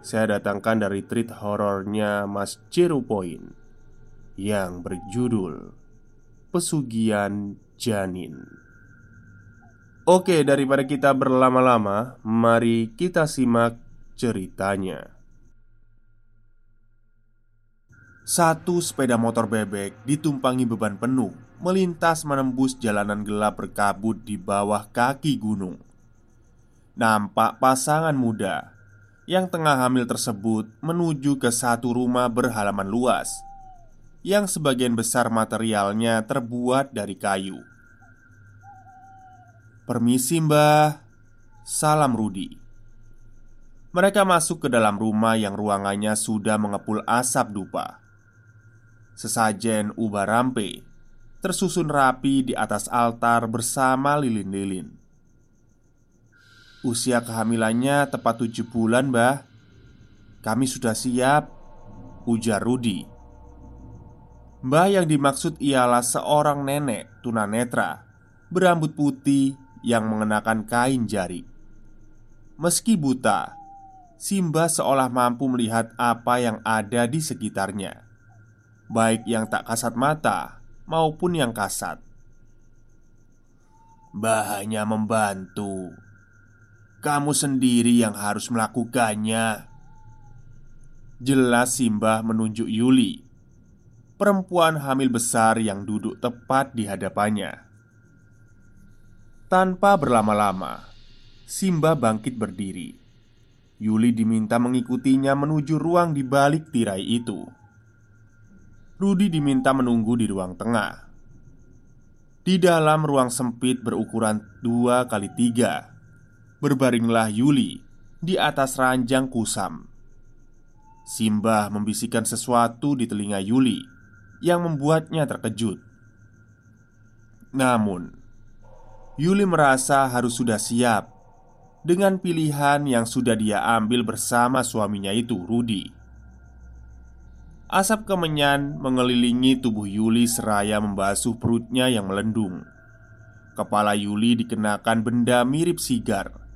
saya datangkan dari treat horornya Mas Zero Point yang berjudul Pesugihan Janin. Oke, daripada kita berlama-lama, mari kita simak ceritanya. Satu sepeda motor bebek ditumpangi beban penuh melintas menembus jalanan gelap berkabut di bawah kaki gunung. Nampak pasangan muda yang tengah hamil tersebut menuju ke satu rumah berhalaman luas yang sebagian besar materialnya terbuat dari kayu. "Permisi, Mbah." Salam Rudi. Mereka masuk ke dalam rumah yang ruangannya sudah mengepul asap dupa. Sesajen ubah rampe tersusun rapi di atas altar bersama lilin-lilin. Usia kehamilannya tepat tujuh bulan, Mbah. Kami sudah siap Ujar Rudi. Mbah yang dimaksud ialah seorang nenek tunanetra Berambut putih yang mengenakan kain jari. Meski buta Simba seolah mampu melihat apa yang ada di sekitarnya Baik yang tak kasat mata maupun yang kasat. Mbah hanya membantu kamu sendiri yang harus melakukannya. Jelas Simbah menunjuk Yuli, perempuan hamil besar yang duduk tepat di hadapannya. Tanpa berlama-lama, Simbah bangkit berdiri. Yuli diminta mengikutinya menuju ruang di balik tirai itu. Rudi diminta menunggu di ruang tengah. Di dalam ruang sempit berukuran dua kali tiga berbaringlah Yuli di atas ranjang kusam. Simbah membisikkan sesuatu di telinga Yuli yang membuatnya terkejut. Namun, Yuli merasa harus sudah siap dengan pilihan yang sudah dia ambil bersama suaminya itu, Rudi. Asap kemenyan mengelilingi tubuh Yuli seraya membasuh perutnya yang melendung. Kepala Yuli dikenakan benda mirip sigar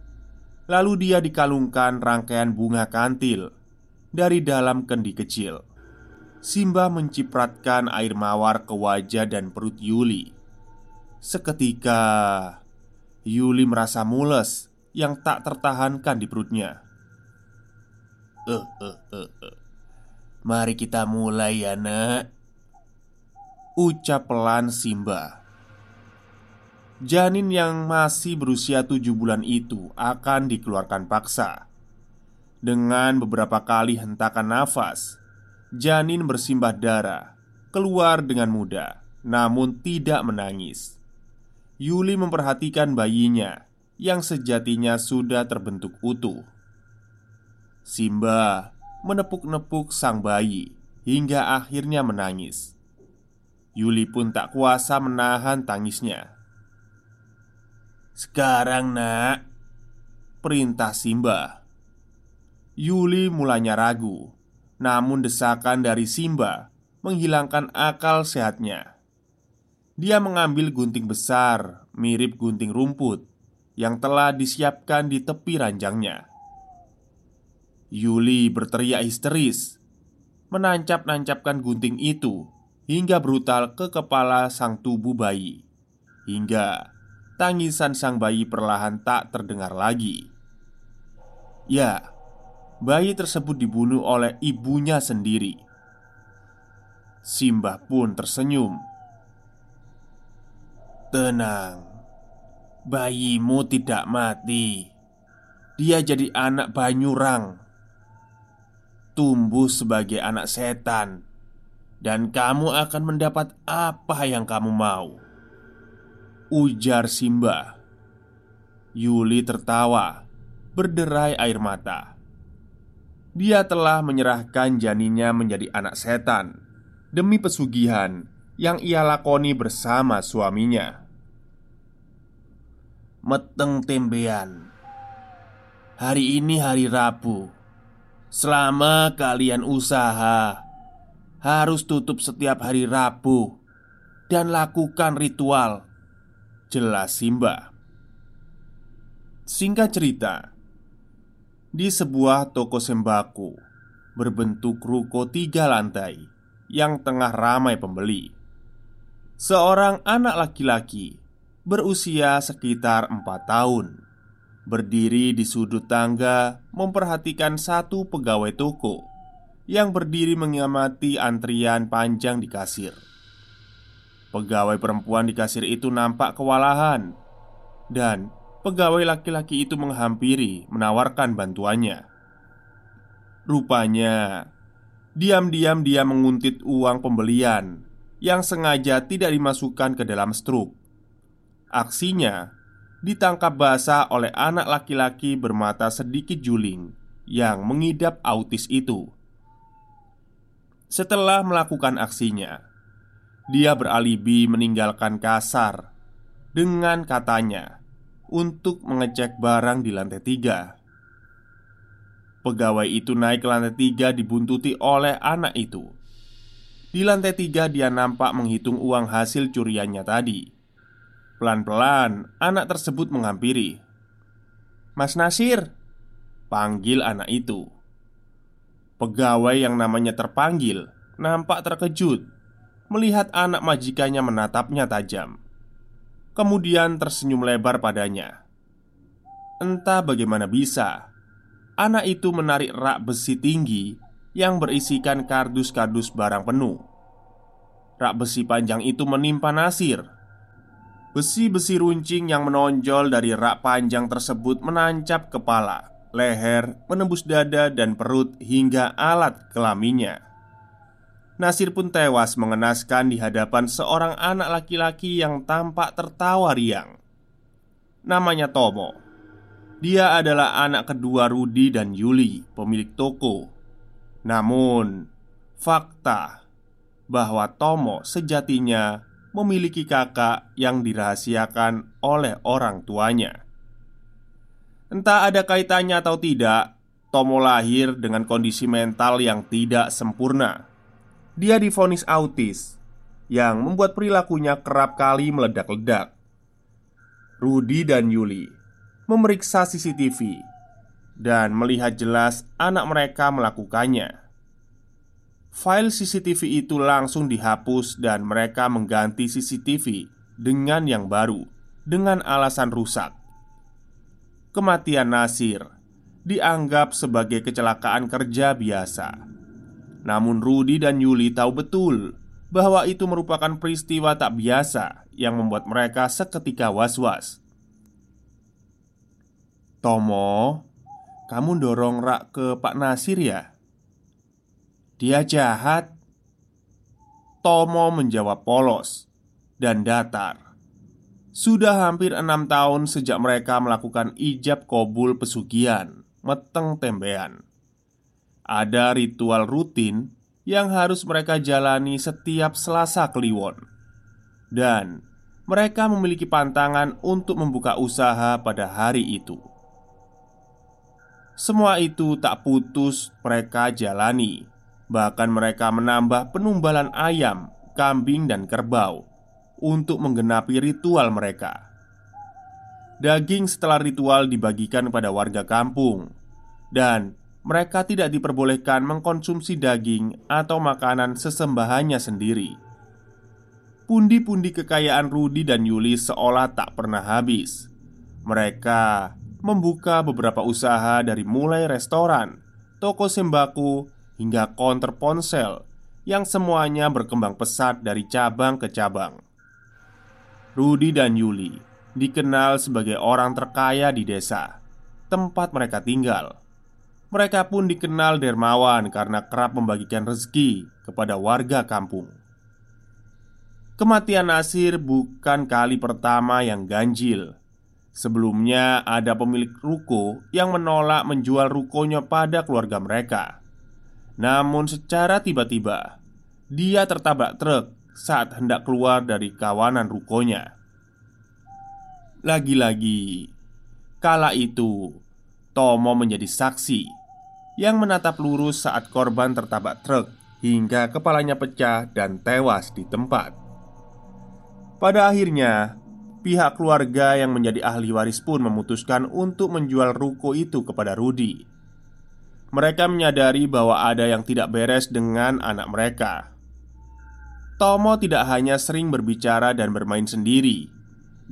Lalu dia dikalungkan rangkaian bunga kantil dari dalam kendi kecil. Simba mencipratkan air mawar ke wajah dan perut Yuli. Seketika, Yuli merasa mules yang tak tertahankan di perutnya. Eh, eh, eh, eh. Mari kita mulai ya, Nak. Ucap pelan Simba Janin yang masih berusia tujuh bulan itu akan dikeluarkan paksa. Dengan beberapa kali hentakan nafas Janin bersimbah darah Keluar dengan mudah Namun tidak menangis. Yuli memperhatikan bayinya Yang sejatinya sudah terbentuk utuh. Simba menepuk-nepuk sang bayi Hingga akhirnya menangis. Yuli pun tak kuasa menahan tangisnya sekarang nak. Perintah Simba. Yuli mulanya ragu Namun desakan dari Simba Menghilangkan akal sehatnya. Dia mengambil gunting besar Mirip gunting rumput Yang telah disiapkan di tepi ranjangnya. Yuli berteriak histeris Menancap-nancapkan gunting itu Hingga brutal ke kepala sang tubuh bayi. Hingga Tangisan sang bayi perlahan tak terdengar lagi. Ya, bayi tersebut dibunuh oleh ibunya sendiri. Simbah pun tersenyum. "Tenang, bayimu tidak mati. Dia jadi anak Banyurang, tumbuh sebagai anak setan, dan kamu akan mendapat apa yang kamu mau." Ujar Simba Yuli tertawa Berderai air mata dia telah menyerahkan janinnya menjadi anak setan demi pesugihan yang ia lakoni bersama suaminya. Meteng tembean. Hari ini hari Rabu. Selama kalian usaha, harus tutup setiap hari Rabu dan lakukan ritual. Jelas Simba. Singkat cerita, di sebuah toko sembako berbentuk ruko tiga lantai yang tengah ramai pembeli. Seorang anak laki-laki berusia sekitar empat tahun berdiri di sudut tangga memperhatikan satu pegawai toko yang berdiri mengamati antrian panjang di kasir. Pegawai perempuan di kasir itu nampak kewalahan dan pegawai laki-laki itu menghampiri, menawarkan bantuannya. Rupanya, diam-diam dia menguntit uang pembelian yang sengaja tidak dimasukkan ke dalam struk. Aksinya ditangkap basah oleh anak laki-laki bermata sedikit juling yang mengidap autis itu. Setelah melakukan aksinya, dia beralibi meninggalkan kasar dengan katanya untuk mengecek barang di lantai tiga. Pegawai itu naik ke lantai tiga dibuntuti oleh anak itu. Di lantai tiga dia nampak menghitung uang hasil curiannya tadi. Pelan-pelan anak tersebut menghampiri. "Mas Nasir," panggil anak itu. Pegawai yang namanya terpanggil nampak terkejut melihat anak majikannya menatapnya tajam. Kemudian tersenyum lebar padanya Entah bagaimana bisa Anak itu menarik rak besi tinggi Yang berisikan kardus-kardus barang penuh Rak besi panjang itu menimpa Nasir Besi-besi runcing yang menonjol dari rak panjang tersebut menancap kepala, leher, menembus dada dan perut hingga alat kelaminnya. Nasir pun tewas mengenaskan di hadapan seorang anak laki-laki yang tampak tertawa riang. Namanya Tomo. Dia adalah anak kedua Rudi dan Yuli, pemilik toko. Namun, fakta bahwa Tomo sejatinya memiliki kakak yang dirahasiakan oleh orang tuanya. Entah ada kaitannya atau tidak, Tomo lahir dengan kondisi mental yang tidak sempurna dia difonis autis yang membuat perilakunya kerap kali meledak-ledak. Rudi dan Yuli memeriksa CCTV dan melihat jelas anak mereka melakukannya. File CCTV itu langsung dihapus, dan mereka mengganti CCTV dengan yang baru dengan alasan rusak. Kematian Nasir dianggap sebagai kecelakaan kerja biasa namun Rudi dan Yuli tahu betul bahwa itu merupakan peristiwa tak biasa yang membuat mereka seketika was-was. Tomo, kamu dorong rak ke Pak Nasir ya? Dia jahat. Tomo menjawab polos dan datar. Sudah hampir enam tahun sejak mereka melakukan ijab kobul pesugihan, meteng tembean. Ada ritual rutin yang harus mereka jalani setiap Selasa Kliwon, dan mereka memiliki pantangan untuk membuka usaha pada hari itu. Semua itu tak putus mereka jalani, bahkan mereka menambah penumbalan ayam, kambing, dan kerbau untuk menggenapi ritual mereka. Daging setelah ritual dibagikan pada warga kampung, dan mereka tidak diperbolehkan mengkonsumsi daging atau makanan sesembahannya sendiri. Pundi-pundi kekayaan Rudi dan Yuli seolah tak pernah habis. Mereka membuka beberapa usaha dari mulai restoran, toko sembako, hingga konter ponsel yang semuanya berkembang pesat dari cabang ke cabang. Rudi dan Yuli dikenal sebagai orang terkaya di desa tempat mereka tinggal mereka pun dikenal dermawan karena kerap membagikan rezeki kepada warga kampung. Kematian Nasir bukan kali pertama yang ganjil. Sebelumnya ada pemilik ruko yang menolak menjual rukonya pada keluarga mereka Namun secara tiba-tiba Dia tertabrak truk saat hendak keluar dari kawanan rukonya Lagi-lagi Kala itu Tomo menjadi saksi Yang menatap lurus saat korban tertabrak truk Hingga kepalanya pecah dan tewas di tempat Pada akhirnya Pihak keluarga yang menjadi ahli waris pun memutuskan untuk menjual ruko itu kepada Rudi. Mereka menyadari bahwa ada yang tidak beres dengan anak mereka. Tomo tidak hanya sering berbicara dan bermain sendiri,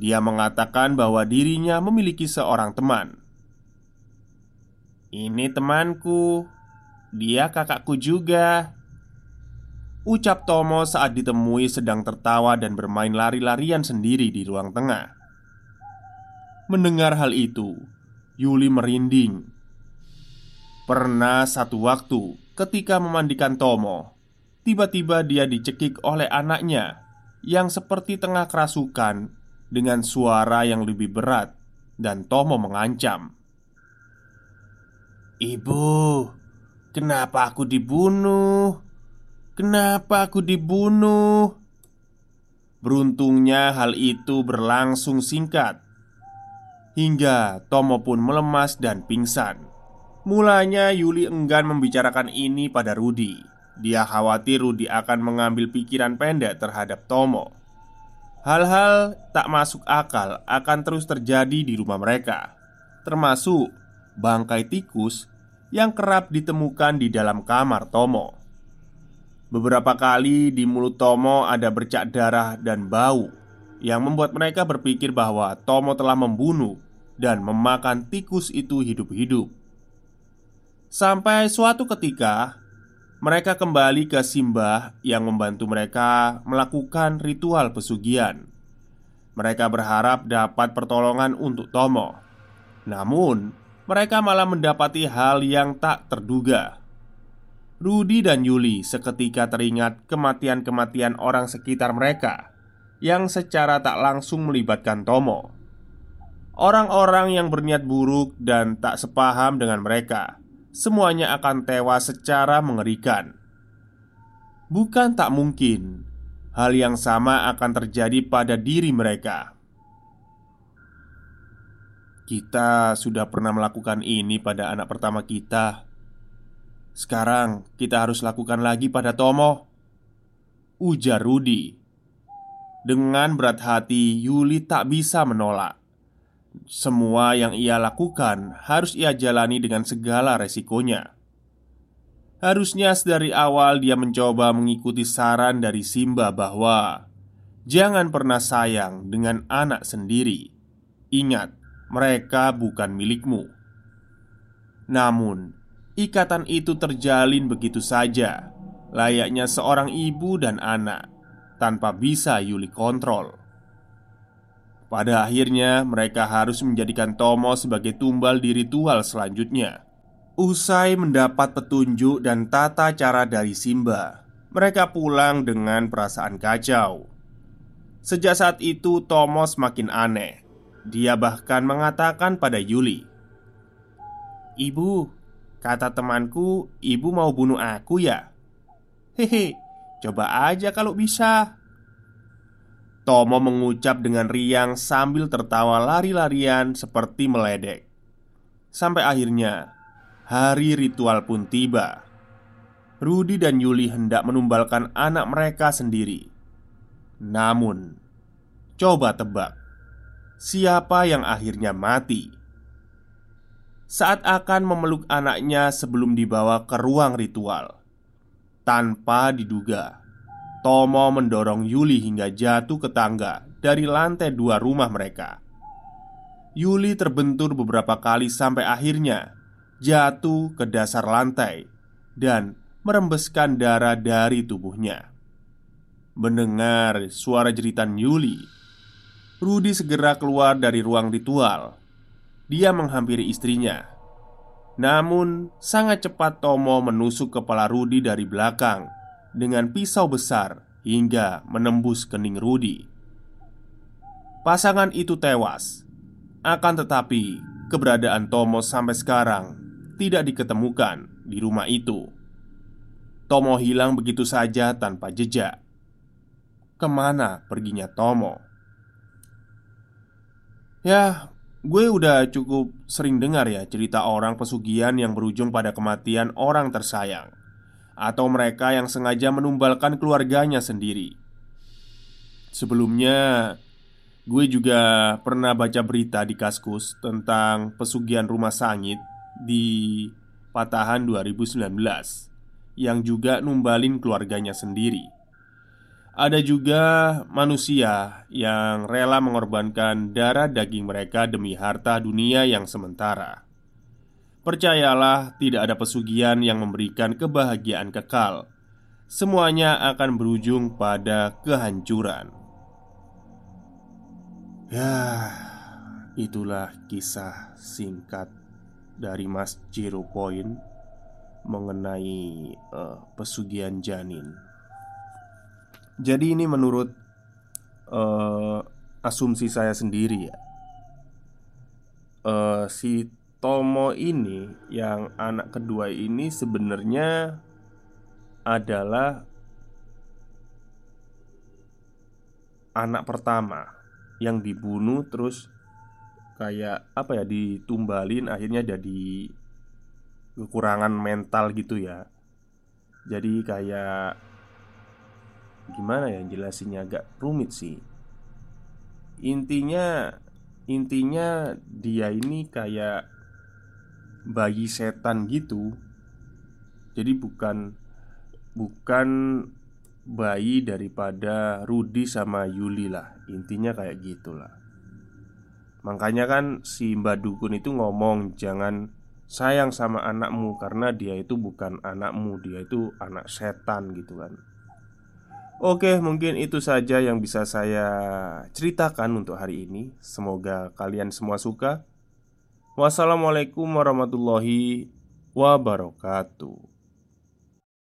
dia mengatakan bahwa dirinya memiliki seorang teman. "Ini temanku, dia kakakku juga," Ucap Tomo saat ditemui sedang tertawa dan bermain lari-larian sendiri di ruang tengah. Mendengar hal itu, Yuli merinding. Pernah satu waktu ketika memandikan Tomo Tiba-tiba dia dicekik oleh anaknya Yang seperti tengah kerasukan Dengan suara yang lebih berat Dan Tomo mengancam Ibu, kenapa aku dibunuh? Kenapa aku dibunuh? Beruntungnya hal itu berlangsung singkat Hingga Tomo pun melemas dan pingsan Mulanya Yuli enggan membicarakan ini pada Rudi Dia khawatir Rudi akan mengambil pikiran pendek terhadap Tomo Hal-hal tak masuk akal akan terus terjadi di rumah mereka Termasuk bangkai tikus yang kerap ditemukan di dalam kamar Tomo. Beberapa kali di mulut Tomo ada bercak darah dan bau Yang membuat mereka berpikir bahwa Tomo telah membunuh dan memakan tikus itu hidup-hidup. Sampai suatu ketika Mereka kembali ke Simbah yang membantu mereka melakukan ritual pesugihan. Mereka berharap dapat pertolongan untuk Tomo. Namun mereka malah mendapati hal yang tak terduga Rudi dan Yuli seketika teringat kematian-kematian orang sekitar mereka yang secara tak langsung melibatkan Tomo. Orang-orang yang berniat buruk dan tak sepaham dengan mereka, semuanya akan tewas secara mengerikan. Bukan tak mungkin hal yang sama akan terjadi pada diri mereka. Kita sudah pernah melakukan ini pada anak pertama kita. Sekarang kita harus lakukan lagi pada Tomo. Ujar Rudi. Dengan berat hati Yuli tak bisa menolak. Semua yang ia lakukan harus ia jalani dengan segala resikonya. Harusnya sedari awal dia mencoba mengikuti saran dari Simba bahwa Jangan pernah sayang dengan anak sendiri. Ingat, mereka bukan milikmu. Namun, Ikatan itu terjalin begitu saja. Layaknya seorang ibu dan anak Tanpa bisa Yuli kontrol. Pada akhirnya mereka harus menjadikan Tomo sebagai tumbal di ritual selanjutnya. Usai mendapat petunjuk dan tata cara dari Simba Mereka pulang dengan perasaan kacau. Sejak saat itu Tomo semakin aneh Dia bahkan mengatakan pada Yuli Ibu, Kata temanku, ibu mau bunuh aku ya? Hehe, coba aja kalau bisa. Tomo mengucap dengan riang sambil tertawa lari-larian seperti meledek. Sampai akhirnya Hari ritual pun tiba. Rudi dan Yuli hendak menumbalkan anak mereka sendiri. Namun Coba tebak Siapa yang akhirnya mati? saat akan memeluk anaknya sebelum dibawa ke ruang ritual. Tanpa diduga, Tomo mendorong Yuli hingga jatuh ke tangga dari lantai dua rumah mereka. Yuli terbentur beberapa kali sampai akhirnya jatuh ke dasar lantai dan merembeskan darah dari tubuhnya. Mendengar suara jeritan Yuli, Rudi segera keluar dari ruang ritual dia menghampiri istrinya. Namun, sangat cepat Tomo menusuk kepala Rudi dari belakang dengan pisau besar hingga menembus kening Rudi. Pasangan itu tewas. Akan tetapi, keberadaan Tomo sampai sekarang tidak diketemukan di rumah itu. Tomo hilang begitu saja tanpa jejak. Ke mana perginya Tomo? Ya, gue udah cukup sering dengar ya cerita orang pesugihan yang berujung pada kematian orang tersayang Atau mereka yang sengaja menumbalkan keluarganya sendiri Sebelumnya, gue juga pernah baca berita di Kaskus tentang pesugihan rumah sangit di Patahan 2019 yang juga numbalin keluarganya sendiri. Ada juga manusia yang rela mengorbankan darah daging mereka demi harta dunia yang sementara. Percayalah, tidak ada pesugihan yang memberikan kebahagiaan kekal. Semuanya akan berujung pada kehancuran. Ya, itulah kisah singkat dari Mas Jiro Point mengenai uh, pesugihan janin. Jadi ini menurut uh, asumsi saya sendiri ya. Uh, si Tomo ini yang anak kedua ini sebenarnya adalah anak pertama yang dibunuh terus kayak apa ya ditumbalin akhirnya jadi kekurangan mental gitu ya Jadi kayak Gimana ya jelasinnya agak rumit sih. Intinya Intinya dia ini kayak Bayi setan gitu. Jadi bukan Bukan Bayi daripada Rudi sama Yuli lah. Intinya kayak gitulah. Makanya kan si Mbak Dukun itu ngomong Jangan sayang sama anakmu karena dia itu bukan anakmu, dia itu anak setan gitu kan. Oke, mungkin itu saja yang bisa saya ceritakan untuk hari ini. Semoga kalian semua suka. Wassalamualaikum warahmatullahi wabarakatuh.